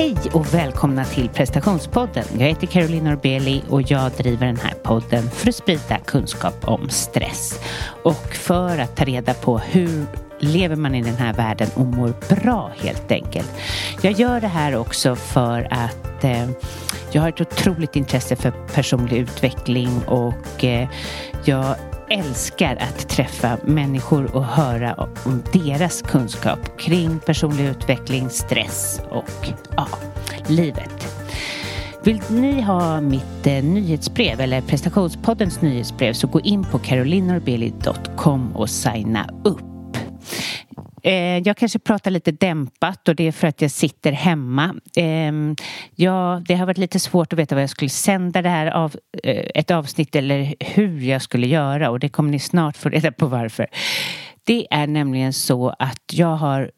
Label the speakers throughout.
Speaker 1: Hej och välkomna till prestationspodden. Jag heter Caroline Norbeli och jag driver den här podden för att sprida kunskap om stress och för att ta reda på hur lever man i den här världen och mår bra helt enkelt. Jag gör det här också för att eh, jag har ett otroligt intresse för personlig utveckling och eh, jag älskar att träffa människor och höra om deras kunskap kring personlig utveckling, stress och ja, livet. Vill ni ha mitt eh, nyhetsbrev eller prestationspoddens nyhetsbrev så gå in på carolinorbeli.com och signa upp. Eh, jag kanske pratar lite dämpat och det är för att jag sitter hemma. Eh, ja, det har varit lite svårt att veta vad jag skulle sända det här av, eh, ett avsnitt eller hur jag skulle göra och det kommer ni snart få reda på varför. Det är nämligen så att jag har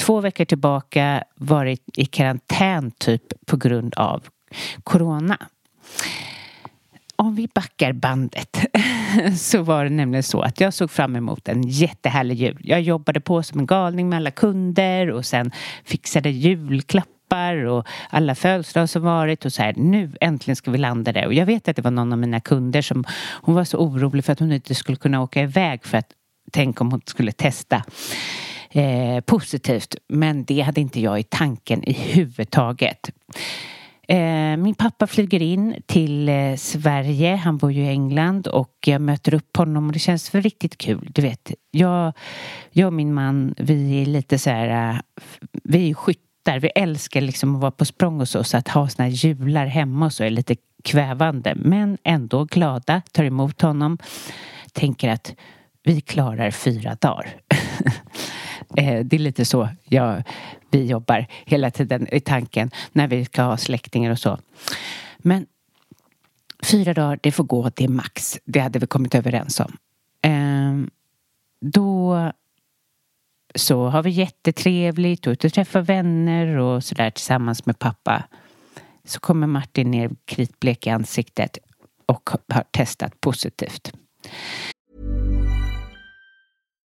Speaker 1: två veckor tillbaka varit i karantän typ på grund av corona om vi backar bandet så var det nämligen så att jag såg fram emot en jättehärlig jul. Jag jobbade på som en galning med alla kunder och sen fixade julklappar och alla födelsedagar som varit och så här nu äntligen ska vi landa där. Och jag vet att det var någon av mina kunder som hon var så orolig för att hon inte skulle kunna åka iväg för att tänk om hon skulle testa eh, positivt. Men det hade inte jag i tanken i huvudtaget. taget. Eh, min pappa flyger in till eh, Sverige, han bor ju i England och jag möter upp honom och det känns för riktigt kul. Du vet, jag, jag och min man, vi är lite så här, eh, vi är skyttar, vi älskar liksom att vara på språng och så, så att ha såna här jular hemma och så är lite kvävande men ändå glada, tar emot honom, tänker att vi klarar fyra dagar. Eh, det är lite så jag vi jobbar hela tiden i tanken när vi ska ha släktingar och så. Men fyra dagar, det får gå, det är max. Det hade vi kommit överens om. Eh, då så har vi jättetrevligt och ute och träffar vänner och sådär tillsammans med pappa. Så kommer Martin ner kritblek i ansiktet och har testat positivt.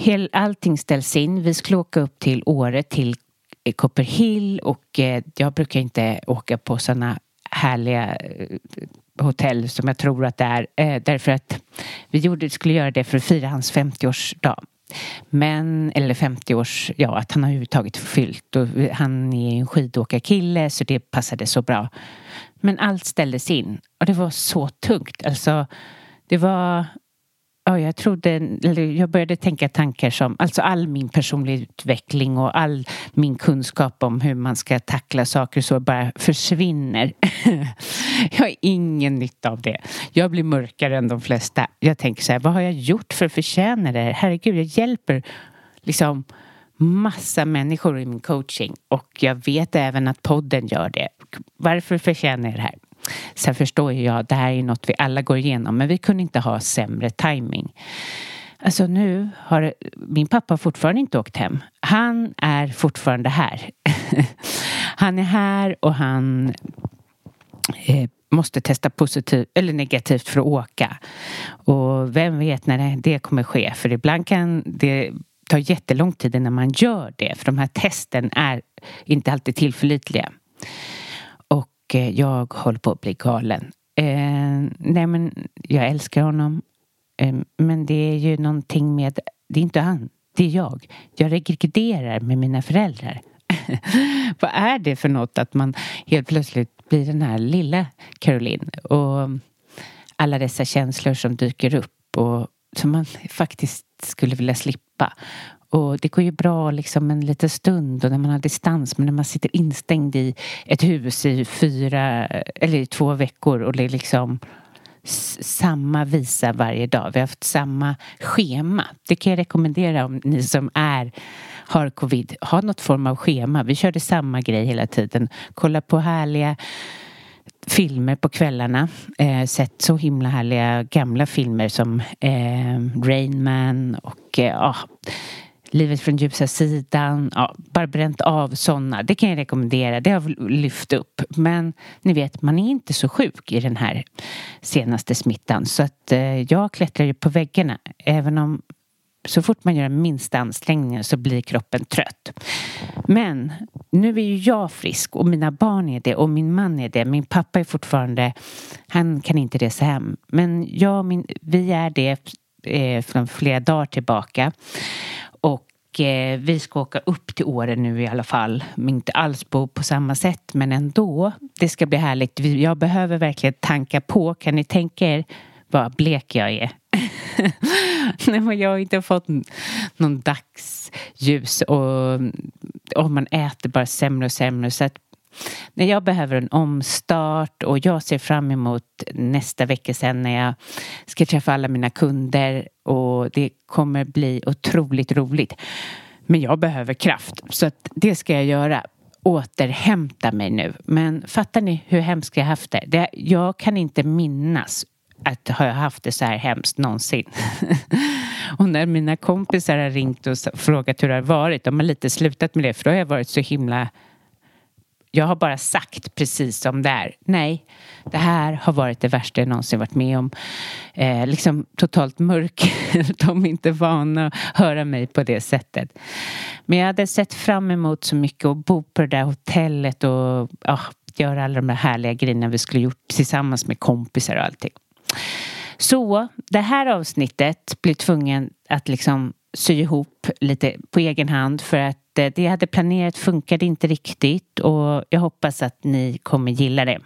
Speaker 1: Hel, allting ställs in. Vi skulle åka upp till Åre, till eh, Copperhill och eh, jag brukar inte åka på sådana härliga eh, hotell som jag tror att det är. Eh, därför att vi gjorde, skulle göra det för att fira hans 50-årsdag. Men, eller 50 års, ja att han har överhuvudtaget fyllt och han är en skidåkarkille så det passade så bra. Men allt ställdes in och det var så tungt. Alltså, det var ja, jag trodde, eller jag började tänka tankar som, alltså all min personliga utveckling och all min kunskap om hur man ska tackla saker så bara försvinner. jag har ingen nytta av det. Jag blir mörkare än de flesta. Jag tänker så här, vad har jag gjort för att förtjäna det här? Herregud, jag hjälper liksom massa människor i min coaching och jag vet även att podden gör det. Varför förtjänar jag det här? Sen förstår ju jag, det här är något vi alla går igenom, men vi kunde inte ha sämre timing. Alltså nu har min pappa fortfarande inte åkt hem. Han är fortfarande här. han är här och han eh, måste testa positivt eller negativt för att åka. Och vem vet när det kommer ske, för ibland kan det ta jättelång tid innan man gör det, för de här testen är inte alltid tillförlitliga. Och eh, jag håller på att bli galen. Eh, nej men jag älskar honom. Eh, men det är ju någonting med, det är inte han, det är jag. Jag regrederar med mina föräldrar. Vad är det för något att man helt plötsligt blir den här lilla Caroline och alla dessa känslor som dyker upp och som man faktiskt skulle vilja slippa. Och det går ju bra liksom en liten stund och när man har distans men när man sitter instängd i ett hus i fyra eller i två veckor och det är liksom samma visa varje dag. Vi har haft samma schema. Det kan jag rekommendera om ni som är har covid. Ha något form av schema. Vi körde samma grej hela tiden. Kolla på härliga filmer på kvällarna. Eh, sett så himla härliga gamla filmer som eh, Rain Man och eh, ah, Livet från ljusa sidan, ja, bara bränt av sådana. Det kan jag rekommendera. Det har lyft upp. Men ni vet, man är inte så sjuk i den här senaste smittan. Så att eh, jag klättrar ju på väggarna. Även om så fort man gör den minsta ansträngningen så blir kroppen trött. Men nu är ju jag frisk och mina barn är det och min man är det. Min pappa är fortfarande, han kan inte resa hem. Men jag och min, vi är det eh, från flera dagar tillbaka. Och eh, vi ska åka upp till Åre nu i alla fall. Inte alls bo på samma sätt men ändå. Det ska bli härligt. Jag behöver verkligen tanka på. Kan ni tänka er vad blek jag är? Nej, men jag har inte fått någon dagsljus och, och man äter bara sämre och sämre. Så att när jag behöver en omstart och jag ser fram emot nästa vecka sen när jag ska träffa alla mina kunder och det kommer bli otroligt roligt. Men jag behöver kraft så att det ska jag göra. Återhämta mig nu. Men fattar ni hur hemskt jag haft det? det jag kan inte minnas att har jag haft det så här hemskt någonsin. och när mina kompisar har ringt och frågat hur det har varit, de har lite slutat med det för då har jag varit så himla jag har bara sagt precis som det är. Nej, det här har varit det värsta jag någonsin varit med om. Eh, liksom totalt mörk. De är inte vana att höra mig på det sättet. Men jag hade sett fram emot så mycket att bo på det där hotellet och Ja göra alla de där härliga grejerna vi skulle gjort tillsammans med kompisar och allting. Så det här avsnittet blir tvungen att liksom sy ihop lite på egen hand för att det jag hade planerat funkade inte riktigt och jag hoppas att ni kommer gilla det.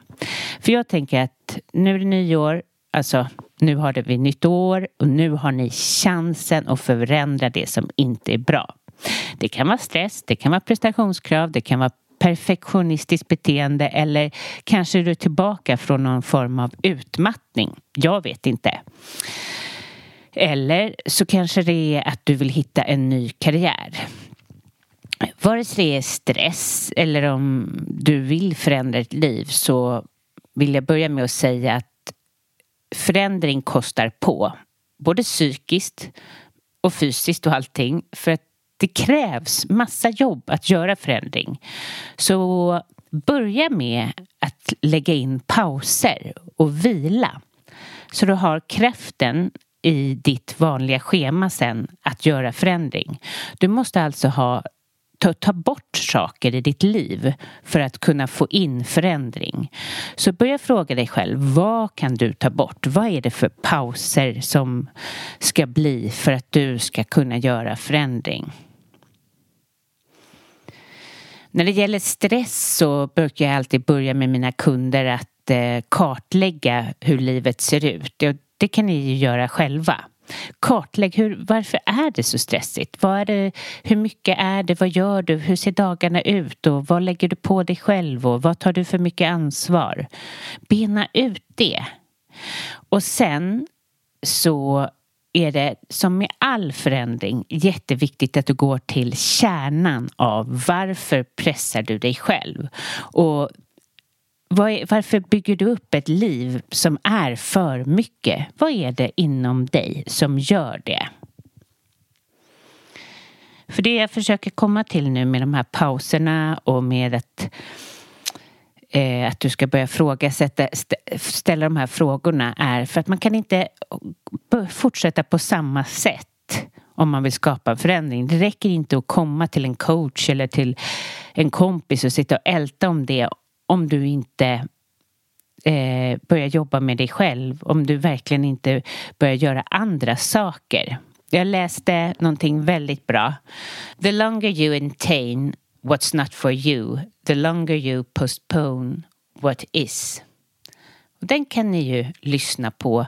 Speaker 1: För jag tänker att nu är det nyår, alltså nu har det vi nytt år och nu har ni chansen att förändra det som inte är bra. Det kan vara stress, det kan vara prestationskrav, det kan vara perfektionistiskt beteende eller kanske är du tillbaka från någon form av utmattning. Jag vet inte. Eller så kanske det är att du vill hitta en ny karriär. Vare sig det är stress eller om du vill förändra ditt liv så vill jag börja med att säga att förändring kostar på. Både psykiskt och fysiskt och allting. För att det krävs massa jobb att göra förändring. Så börja med att lägga in pauser och vila. Så du har kraften i ditt vanliga schema sen att göra förändring. Du måste alltså ha ta, ta bort saker i ditt liv för att kunna få in förändring. Så börja fråga dig själv, vad kan du ta bort? Vad är det för pauser som ska bli för att du ska kunna göra förändring? När det gäller stress så brukar jag alltid börja med mina kunder att eh, kartlägga hur livet ser ut. Det kan ni ju göra själva kartlägg hur, varför är det så stressigt? Vad är det, hur mycket är det? Vad gör du? Hur ser dagarna ut? Och vad lägger du på dig själv? Och vad tar du för mycket ansvar? Bena ut det. Och sen så är det som med all förändring jätteviktigt att du går till kärnan av varför pressar du dig själv? Och varför bygger du upp ett liv som är för mycket? Vad är det inom dig som gör det? För det jag försöker komma till nu med de här pauserna och med att eh, att du ska börja frågasätta, ställa de här frågorna är för att man kan inte fortsätta på samma sätt om man vill skapa en förändring. Det räcker inte att komma till en coach eller till en kompis och sitta och älta om det om du inte eh, börjar jobba med dig själv. Om du verkligen inte börjar göra andra saker. Jag läste någonting väldigt bra. The longer you entertain what's not for you, the longer you postpone what is. Och den kan ni ju lyssna på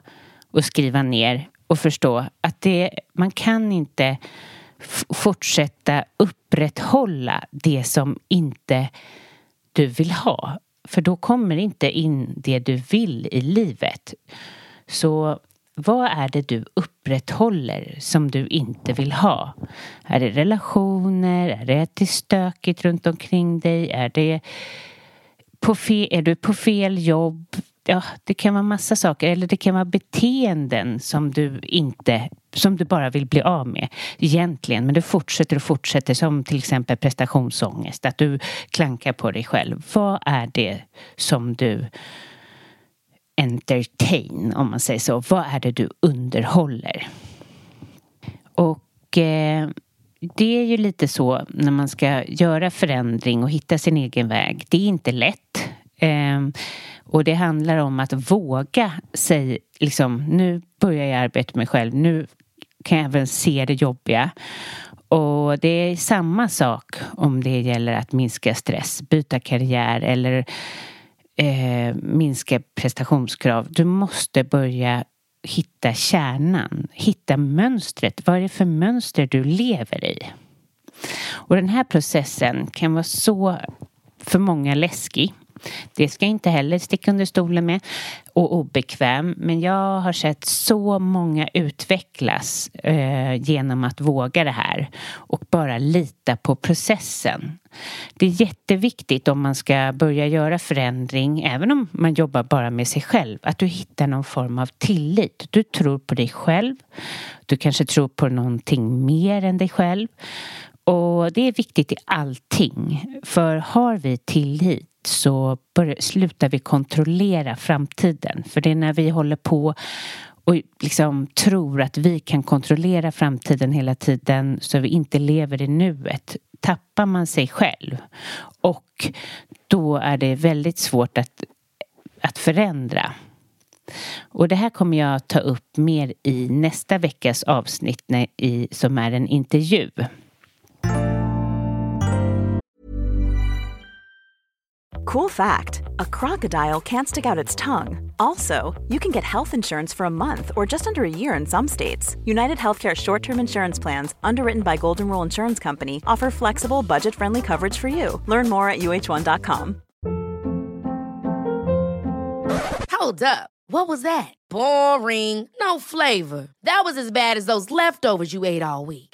Speaker 1: och skriva ner och förstå att det, man kan inte fortsätta upprätthålla det som inte du vill ha. För då kommer inte in det du vill i livet. Så vad är det du upprätthåller som du inte vill ha? Är det relationer? Är det att det är stökigt runt omkring dig? Är, det på fe, är du på fel jobb? Ja, det kan vara massa saker. Eller det kan vara beteenden som du inte som du bara vill bli av med egentligen. Men du fortsätter och fortsätter som till exempel prestationsångest. Att du klankar på dig själv. Vad är det som du entertain, om man säger så. Vad är det du underhåller? Och eh, det är ju lite så när man ska göra förändring och hitta sin egen väg. Det är inte lätt. Eh, och det handlar om att våga säga, liksom, nu börjar jag arbeta med mig själv. Nu kan jag även se det jobbiga. Och det är samma sak om det gäller att minska stress, byta karriär eller eh, minska prestationskrav. Du måste börja hitta kärnan, hitta mönstret. Vad är det för mönster du lever i? Och den här processen kan vara så för många läskig. Det ska jag inte heller sticka under stolen med. Och obekväm. Men jag har sett så många utvecklas eh, genom att våga det här. Och bara lita på processen. Det är jätteviktigt om man ska börja göra förändring, även om man jobbar bara med sig själv, att du hittar någon form av tillit. Du tror på dig själv. Du kanske tror på någonting mer än dig själv. Och det är viktigt i allting. För har vi tillit så bör, slutar vi kontrollera framtiden. För det är när vi håller på och liksom tror att vi kan kontrollera framtiden hela tiden så vi inte lever i nuet tappar man sig själv. Och då är det väldigt svårt att, att förändra. Och det här kommer jag ta upp mer i nästa veckas avsnitt när, i, som är en intervju.
Speaker 2: Cool fact a crocodile can't stick out its tongue. Also, you can get health insurance for a month or just under a year in some states. United Healthcare short term insurance plans, underwritten by Golden Rule Insurance Company, offer flexible, budget friendly coverage for you. Learn more at uh1.com.
Speaker 3: Hold up. What was that? Boring. No flavor. That was as bad as those leftovers you ate all week.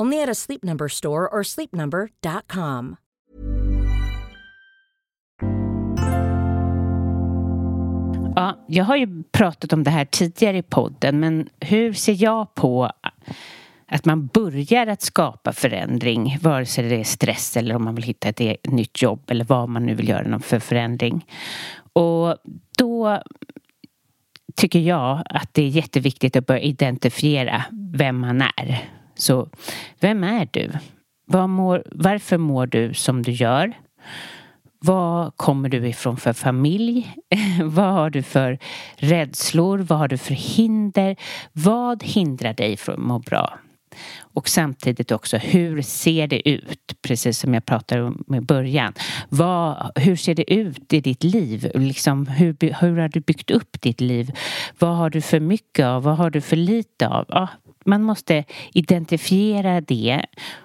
Speaker 4: Only at a Sleep Number store or sleepnumber.com.
Speaker 1: Ja, jag har ju pratat om det här tidigare i podden, men hur ser jag på att man börjar att skapa förändring, vare sig det är stress eller om man vill hitta ett e- nytt jobb eller vad man nu vill göra för förändring. Och då tycker jag att det är jätteviktigt att börja identifiera vem man är. Så vem är du? Mår, varför mår du som du gör? Vad kommer du ifrån för familj? vad har du för rädslor? Vad har du för hinder? Vad hindrar dig från att må bra? Och samtidigt också, hur ser det ut? Precis som jag pratade om i början. Vad, hur ser det ut i ditt liv? Liksom, hur, hur har du byggt upp ditt liv? Vad har du för mycket av? Vad har du för lite av? Ja, man måste identifiera det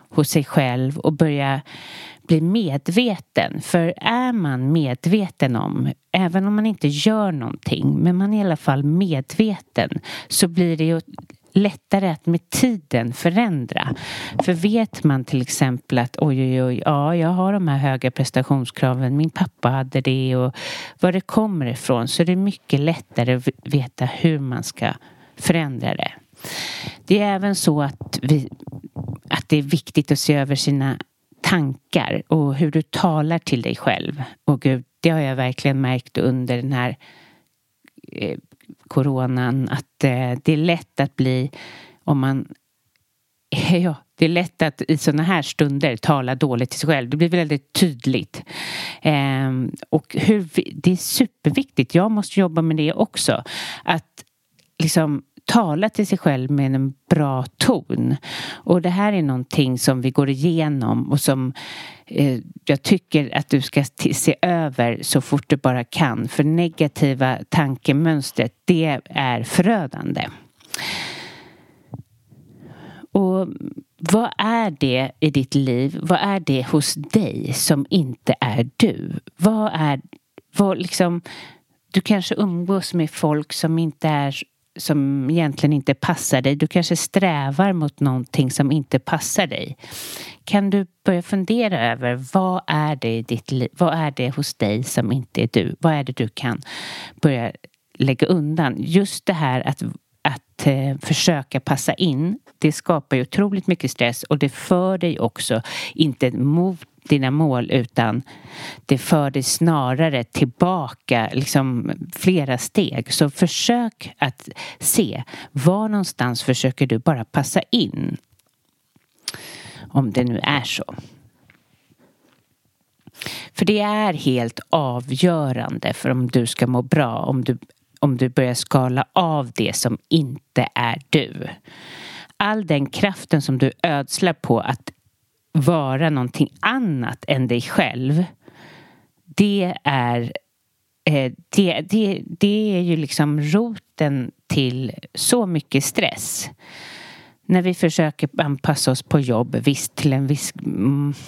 Speaker 1: hos sig själv och börja bli medveten. För är man medveten om, även om man inte gör någonting, men man är i alla fall medveten så blir det ju lättare att med tiden förändra. För vet man till exempel att oj, oj, oj, ja, jag har de här höga prestationskraven, min pappa hade det och var det kommer ifrån så är det mycket lättare att veta hur man ska förändra det. Det är även så att, vi, att det är viktigt att se över sina tankar och hur du talar till dig själv. Och gud, det har jag verkligen märkt under den här eh, coronan att eh, det är lätt att bli om man Ja, det är lätt att i sådana här stunder tala dåligt till sig själv. Det blir väldigt tydligt. Eh, och hur, det är superviktigt. Jag måste jobba med det också. Att liksom tala till sig själv med en bra ton. Och det här är någonting som vi går igenom och som eh, jag tycker att du ska se över så fort du bara kan. För negativa tankemönstret, det är förödande. Och vad är det i ditt liv, vad är det hos dig som inte är du? Vad är, vad liksom, du kanske umgås med folk som inte är som egentligen inte passar dig. Du kanske strävar mot någonting som inte passar dig. Kan du börja fundera över vad är det i ditt liv? Vad är det hos dig som inte är du? Vad är det du kan börja lägga undan? Just det här att, att eh, försöka passa in det skapar ju otroligt mycket stress och det för dig också inte mot dina mål utan det för dig snarare tillbaka liksom flera steg. Så försök att se var någonstans försöker du bara passa in. Om det nu är så. För det är helt avgörande för om du ska må bra om du, om du börjar skala av det som inte är du. All den kraften som du ödslar på att vara någonting annat än dig själv. Det är eh, det, det, det är ju liksom roten till så mycket stress. När vi försöker anpassa oss på jobb, visst till en viss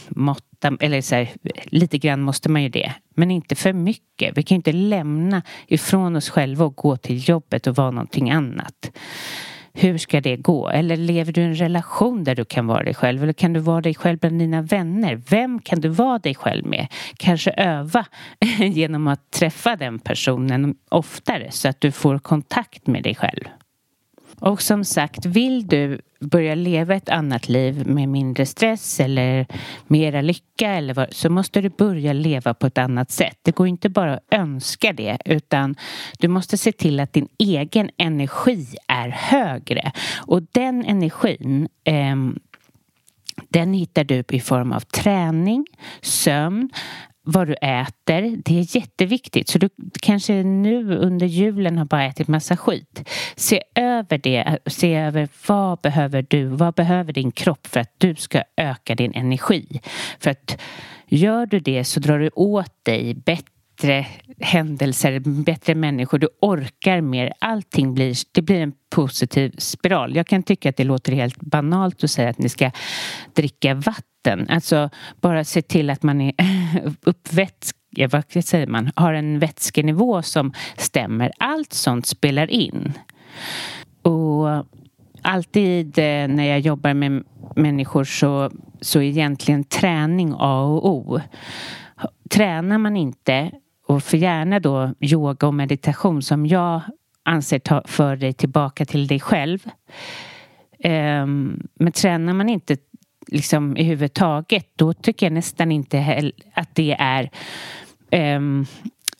Speaker 1: måtta, eller så här, lite grann måste man ju det. Men inte för mycket. Vi kan ju inte lämna ifrån oss själva och gå till jobbet och vara någonting annat. Hur ska det gå? Eller lever du i en relation där du kan vara dig själv? Eller kan du vara dig själv bland dina vänner? Vem kan du vara dig själv med? Kanske öva genom att träffa den personen oftare så att du får kontakt med dig själv. Och som sagt, vill du börja leva ett annat liv med mindre stress eller mera lycka eller vad, så måste du börja leva på ett annat sätt. Det går inte bara att önska det utan du måste se till att din egen energi är högre. Och den energin eh, den hittar du i form av träning, sömn, vad du äter. Det är jätteviktigt. Så du kanske nu under julen har bara ätit massa skit. Se över det. Se över vad behöver du? Vad behöver din kropp för att du ska öka din energi? För att gör du det så drar du åt dig bättre bättre händelser, bättre människor, du orkar mer. Allting blir, det blir en positiv spiral. Jag kan tycka att det låter helt banalt att säga att ni ska dricka vatten. Alltså bara se till att man är uppvätsk vad säger man, har en vätskenivå som stämmer. Allt sånt spelar in. Och alltid eh, när jag jobbar med människor så, så är egentligen träning A och O. Tränar man inte och för gärna då yoga och meditation som jag anser ta, för dig tillbaka till dig själv. Um, men tränar man inte liksom i huvud taget då tycker jag nästan inte att det är um,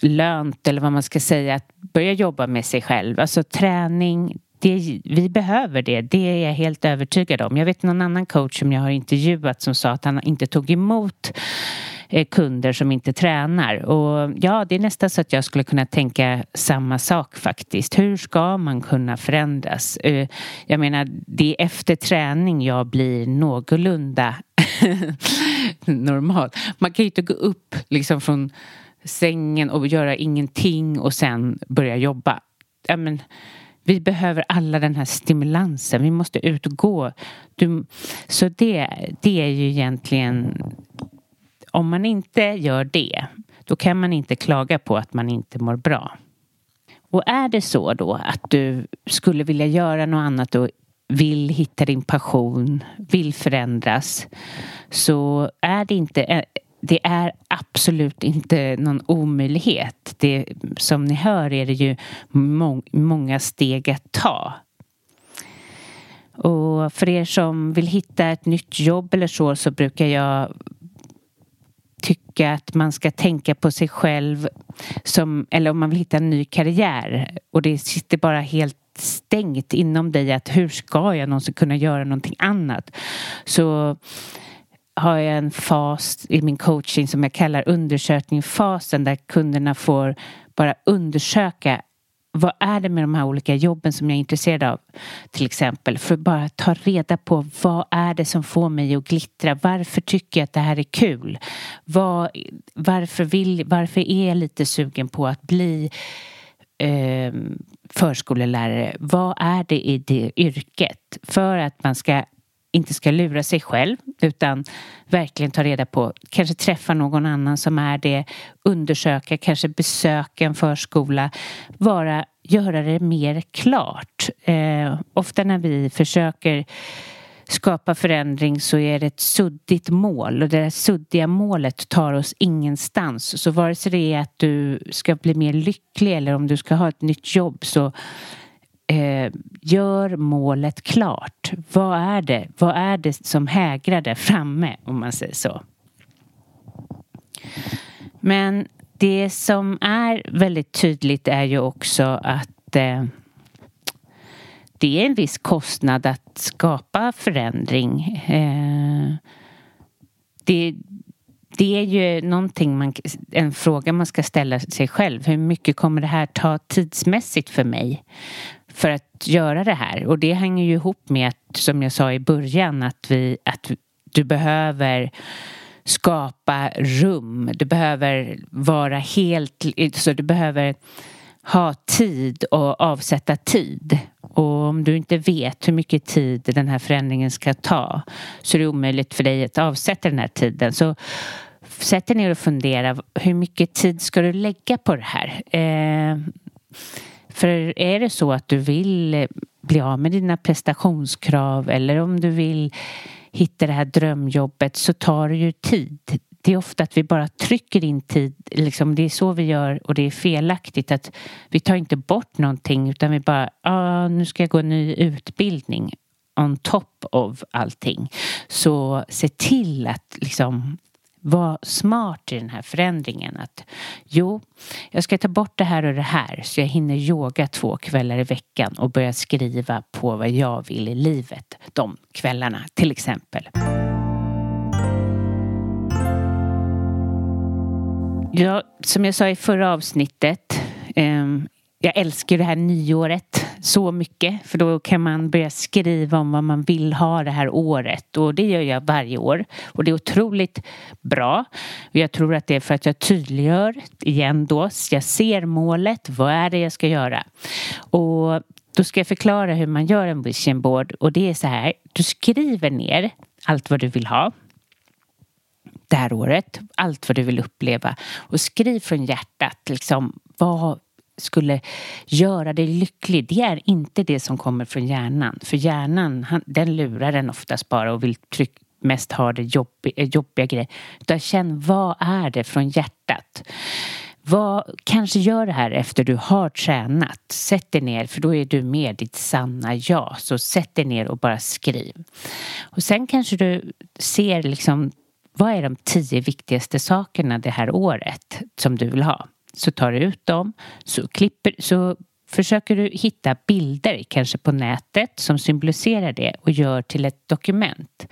Speaker 1: lönt eller vad man ska säga att börja jobba med sig själv. Alltså träning, det, vi behöver det. Det är jag helt övertygad om. Jag vet någon annan coach som jag har intervjuat som sa att han inte tog emot Eh, kunder som inte tränar. Och ja, det är nästan så att jag skulle kunna tänka samma sak faktiskt. Hur ska man kunna förändras? Eh, jag menar, det är efter träning jag blir någorlunda normal. Man kan ju inte gå upp liksom från sängen och göra ingenting och sen börja jobba. Ja, men, vi behöver alla den här stimulansen. Vi måste ut och gå. Du, så det, det är ju egentligen... Om man inte gör det, då kan man inte klaga på att man inte mår bra. Och är det så då att du skulle vilja göra något annat och vill hitta din passion, vill förändras så är det inte eh, det är absolut inte någon omöjlighet. Det, som ni hör är det ju må många steg att ta. Och för er som vill hitta ett nytt jobb eller så så brukar jag tycka att man ska tänka på sig själv som, eller om man vill hitta en ny karriär och det sitter bara helt stängt inom dig att hur ska jag någonsin kunna göra någonting annat? Så har jag en fas i min coaching som jag kallar undersökningsfasen där kunderna får bara undersöka vad är det med de här olika jobben som jag är intresserad av? Till exempel för att bara ta reda på vad är det som får mig att glittra? Varför tycker jag att det här är kul? Vad, varför, vill, varför är jag lite sugen på att bli eh, förskolelärare? Vad är det i det yrket? För att man ska inte ska lura sig själv utan verkligen ta reda på, kanske träffa någon annan som är det, undersöka, kanske besöka en förskola, vara, göra det mer klart. Eh, ofta när vi försöker skapa förändring så är det ett suddigt mål och det där suddiga målet tar oss ingenstans. Så vare sig det är att du ska bli mer lycklig eller om du ska ha ett nytt jobb så eh, gör målet klart. Vad är det? Vad är det som hägrar där framme om man säger så? Men det som är väldigt tydligt är ju också att eh, det är en viss kostnad att skapa förändring. Eh, det, det är ju någonting man, en fråga man ska ställa sig själv. Hur mycket kommer det här ta tidsmässigt för mig? För att göra det här. Och det hänger ju ihop med att, som jag sa i början, att, vi, att du behöver skapa rum. Du behöver vara helt... Så du behöver ha tid och avsätta tid. Och om du inte vet hur mycket tid den här förändringen ska ta så är det omöjligt för dig att avsätta den här tiden. Så sätt dig ner och fundera. Hur mycket tid ska du lägga på det här? Eh, för är det så att du vill eh, bli av med dina prestationskrav eller om du vill hitta det här drömjobbet så tar det ju tid. Det är ofta att vi bara trycker in tid, liksom det är så vi gör och det är felaktigt att vi tar inte bort någonting utan vi bara, ah, nu ska jag gå en ny utbildning on top of allting. Så se till att liksom var smart i den här förändringen. Att jo, jag ska ta bort det här och det här så jag hinner yoga två kvällar i veckan och börja skriva på vad jag vill i livet de kvällarna till exempel. Ja, som jag sa i förra avsnittet eh, jag älskar det här nyåret så mycket för då kan man börja skriva om vad man vill ha det här året och det gör jag varje år och det är otroligt bra. Jag tror att det är för att jag tydliggör igen då, jag ser målet, vad är det jag ska göra? Och då ska jag förklara hur man gör en vision board och det är så här, du skriver ner allt vad du vill ha det här året, allt vad du vill uppleva och skriv från hjärtat liksom vad skulle göra dig lycklig, det är inte det som kommer från hjärnan. För hjärnan, han, den lurar den oftast bara och vill tryck, mest ha det eh, jobbiga, jobbiga grejer. Utan känn, vad är det från hjärtat? Vad, kanske gör det här efter du har tränat. Sätt dig ner, för då är du med ditt sanna jag. Så sätt dig ner och bara skriv. Och sen kanske du ser liksom, vad är de tio viktigaste sakerna det här året som du vill ha? Så tar du ut dem, så klipper, så försöker du hitta bilder, kanske på nätet, som symboliserar det och gör till ett dokument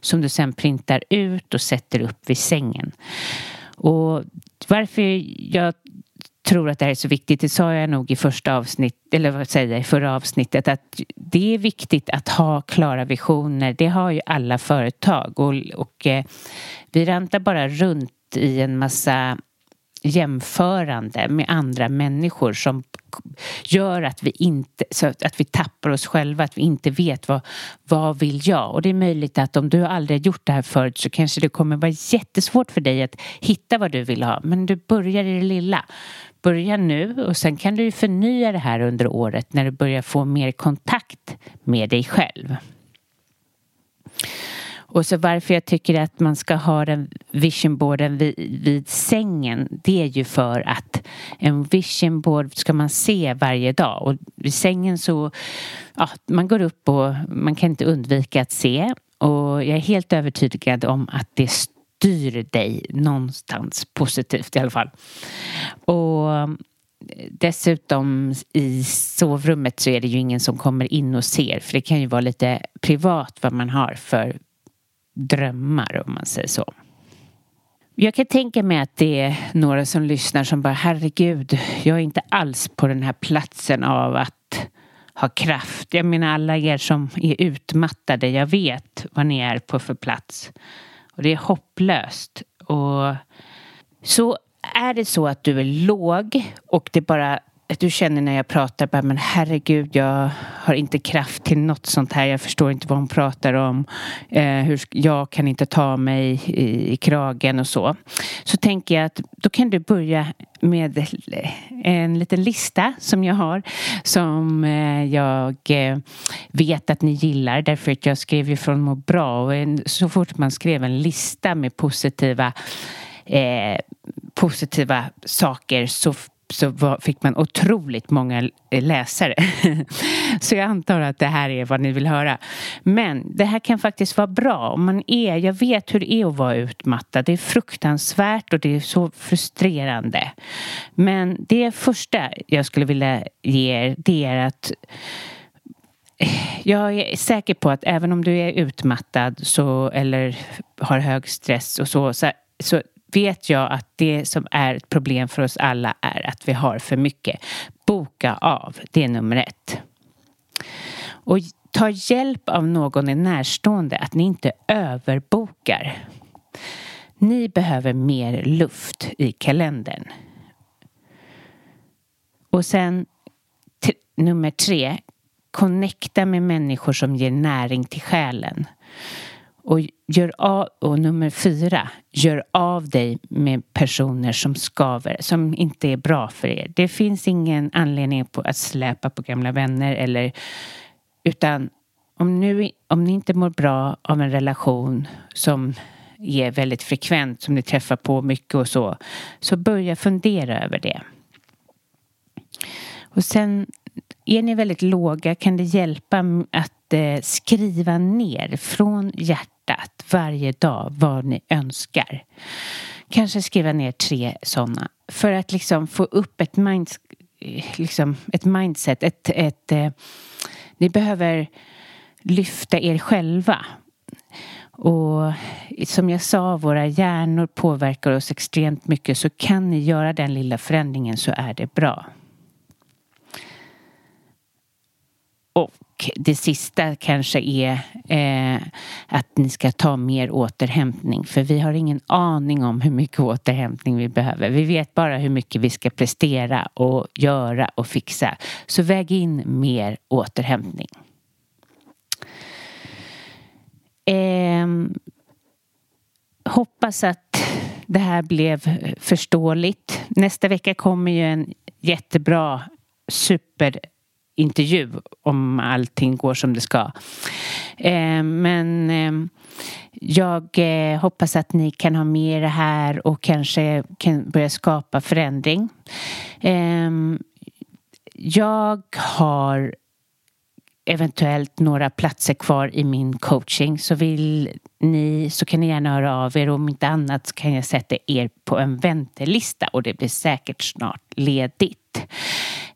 Speaker 1: som du sen printar ut och sätter upp vid sängen. Och varför jag tror att det här är så viktigt, det sa jag nog i första avsnitt, eller vad säger jag, i förra avsnittet, att det är viktigt att ha klara visioner. Det har ju alla företag och, och eh, vi rantar bara runt i en massa jämförande med andra människor som gör att vi inte, så att vi tappar oss själva, att vi inte vet vad, vad vill jag? Och det är möjligt att om du aldrig har gjort det här förut så kanske det kommer vara jättesvårt för dig att hitta vad du vill ha. Men du börjar i det lilla. Börja nu och sen kan du förnya det här under året när du börjar få mer kontakt med dig själv. Och så varför jag tycker att man ska ha den visionboarden vid, vid sängen det är ju för att en visionboard ska man se varje dag och vid sängen så ja, man går upp och man kan inte undvika att se och jag är helt övertygad om att det styr dig någonstans positivt i alla fall. Och Dessutom i sovrummet så är det ju ingen som kommer in och ser för det kan ju vara lite privat vad man har för drömmar om man säger så. Jag kan tänka mig att det är några som lyssnar som bara herregud, jag är inte alls på den här platsen av att ha kraft. Jag menar alla er som är utmattade, jag vet vad ni är på för plats. Och det är hopplöst. Och så är det så att du är låg och det bara du känner när jag pratar bara, men herregud, jag har inte kraft till något sånt här. Jag förstår inte vad hon pratar om. Eh, hur, jag kan inte ta mig i, i, kragen och så. Så tänker jag att då kan du börja med eh, en liten lista som jag har som eh, jag eh, vet att ni gillar därför att jag skrev ju från må bra och en, så fort man skrev en lista med positiva eh, positiva saker så så var, fick man otroligt många eh, läsare. så jag antar att det här är vad ni vill höra. Men det här kan faktiskt vara bra om man är, jag vet hur det är att vara utmattad. Det är fruktansvärt och det är så frustrerande. Men det första jag skulle vilja ge er, det är att eh, jag är säker på att även om du är utmattad så, eller har hög stress och så, så, så vet jag att det som är ett problem för oss alla är att vi har för mycket. Boka av, det är nummer ett. Och ta hjälp av någon i närstående, att ni inte överbokar. Ni behöver mer luft i kalendern. Och sen nummer tre, connecta med människor som ger näring till själen. Och, gör av, och nummer fyra, gör av dig med personer som skaver, som inte är bra för er. Det finns ingen anledning på att släpa på gamla vänner eller utan om, nu, om ni inte mår bra av en relation som är väldigt frekvent, som ni träffar på mycket och så, så börja fundera över det. Och sen är ni väldigt låga kan det hjälpa att eh, skriva ner från hjärtat hjärtat varje dag vad ni önskar. Kanske skriva ner tre sådana. För att liksom få upp ett, mind, liksom ett mindset. Ett, ett, eh, ni behöver lyfta er själva. Och som jag sa, våra hjärnor påverkar oss extremt mycket. Så kan ni göra den lilla förändringen så är det bra. Och det sista kanske är eh, att ni ska ta mer återhämtning. För vi har ingen aning om hur mycket återhämtning vi behöver. Vi vet bara hur mycket vi ska prestera och göra och fixa. Så väg in mer återhämtning. Eh, hoppas att det här blev förståeligt. Nästa vecka kommer ju en jättebra super intervju om allting går som det ska. Eh, men eh, jag eh, hoppas att ni kan ha med det här och kanske kan börja skapa förändring. Ehm, jag har eventuellt några platser kvar i min coaching så vill ni så kan ni gärna höra av er. Om inte annat så kan jag sätta er på en väntelista och det blir säkert snart ledigt.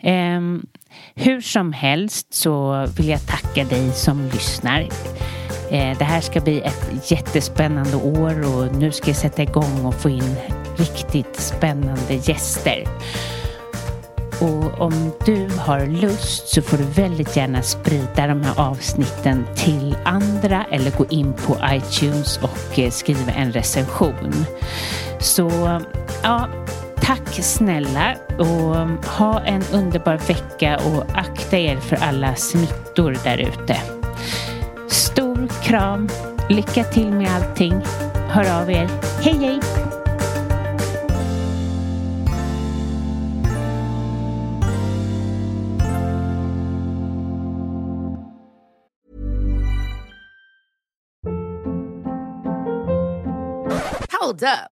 Speaker 1: Eh, hur som helst så vill jag tacka dig som lyssnar. Eh, det här ska bli ett jättespännande år och nu ska jag sätta igång och få in riktigt spännande gäster. Och om du har lust så får du väldigt gärna sprida de här avsnitten till andra eller gå in på iTunes och eh, skriva en recension. Så ja, tack snälla och ha en underbar vecka och akta er för alla smittor där ute. Stor kram, lycka till med allting. Hör av er. Hej hej!
Speaker 3: Hold up.